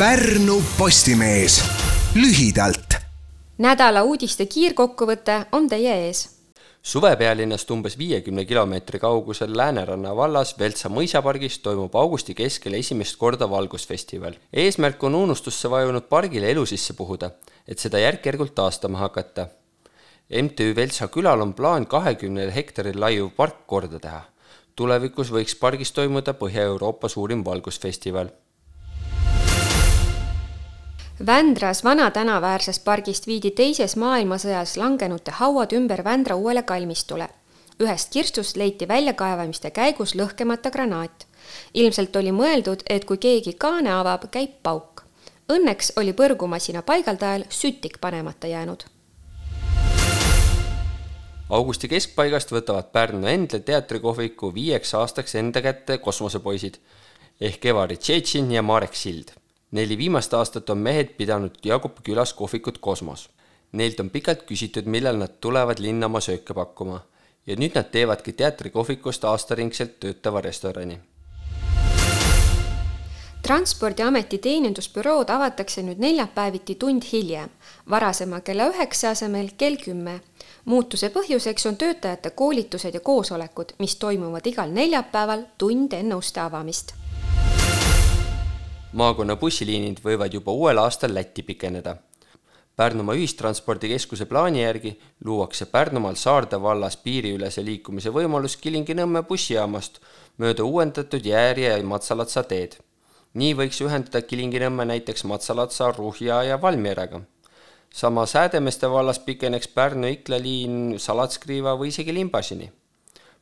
Pärnu Postimees lühidalt. nädala uudiste kiirkokkuvõte on teie ees suvepealinnast umbes viiekümne kilomeetri kaugusel Lääneranna vallas Veltsa mõisapargis toimub augusti keskel esimest korda valgusfestival. eesmärk on unustusse vajunud pargile elu sisse puhuda, et seda järk-järgult taastama hakata. MTÜ Veltsa külal on plaan kahekümnel hektaril laiuv park korda teha. tulevikus võiks pargis toimuda Põhja-Euroopa suurim valgusfestival Vändras Vana tänaväärses pargist viidi teises maailmasõjas langenute hauad ümber Vändra uuele kalmistule. ühest kirstust leiti väljakaevamiste käigus lõhkemata granaat. ilmselt oli mõeldud, et kui keegi kaane avab, käib pauk. Õnneks oli põrgumasina paigaldajal sütik panemata jäänud augusti keskpaigast võtavad Pärnu Endle teatrikohviku viieks aastaks enda kätte kosmosepoisid ehk Evari Tšetšin ja Marek Sild neli viimast aastat on mehed pidanud Jaagupi külas kohvikut Kosmos. Neilt on pikalt küsitud, millal nad tulevad linna oma sööke pakkuma ja nüüd nad teevadki teatrikohvikust aastaringselt töötava restorani. transpordiameti teenindusbürood avatakse nüüd neljapäeviti tund hiljem, varasema kella üheksa asemel kell kümme. muutuse põhjuseks on töötajate koolitused ja koosolekud, mis toimuvad igal neljapäeval tund enne uste avamist maakonna bussiliinid võivad juba uuel aastal Lätti pikeneda. Pärnumaa ühistranspordikeskuse plaani järgi luuakse Pärnumaal Saarde vallas piiriülese liikumise võimalus Kilingi-Nõmme bussijaamast mööda uuendatud Jääri ja Matsalatsa teed. nii võiks ühendada Kilingi-Nõmme näiteks Matsalatsa, Ruhja ja Valmierega. samas Häädemeeste vallas pikeneks Pärnu-Ikla liin Salatskriiva või isegi Limbasini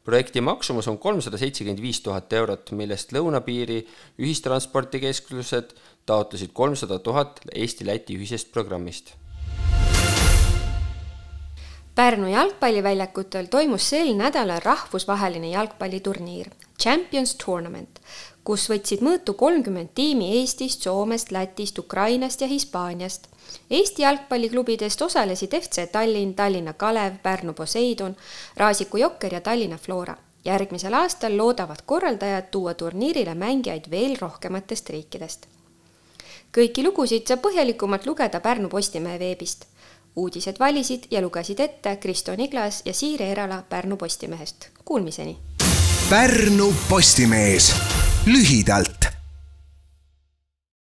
projekti maksumus on kolmsada seitsekümmend viis tuhat eurot, millest lõunapiiri ühistranspordikeskused taotlesid kolmsada tuhat Eesti-Läti ühisest programmist. Pärnu jalgpalliväljakutel toimus sel nädalal rahvusvaheline jalgpalliturniir Champions Tournament, kus võtsid mõõtu kolmkümmend tiimi Eestist, Soomest, Lätist, Ukrainast ja Hispaaniast Eesti jalgpalliklubidest osalesid FC Tallinn, Tallinna Kalev, Pärnu Poseidon, Raasiku Jokker ja Tallinna Flora. järgmisel aastal loodavad korraldajad tuua turniirile mängijaid veel rohkematest riikidest. kõiki lugusid saab põhjalikumalt lugeda Pärnu Postimehe veebist. uudised valisid ja lugesid ette Kristo Niglas ja Siire Erala Pärnu Postimehest. Kuulmiseni! Pärnu Postimees lühidalt.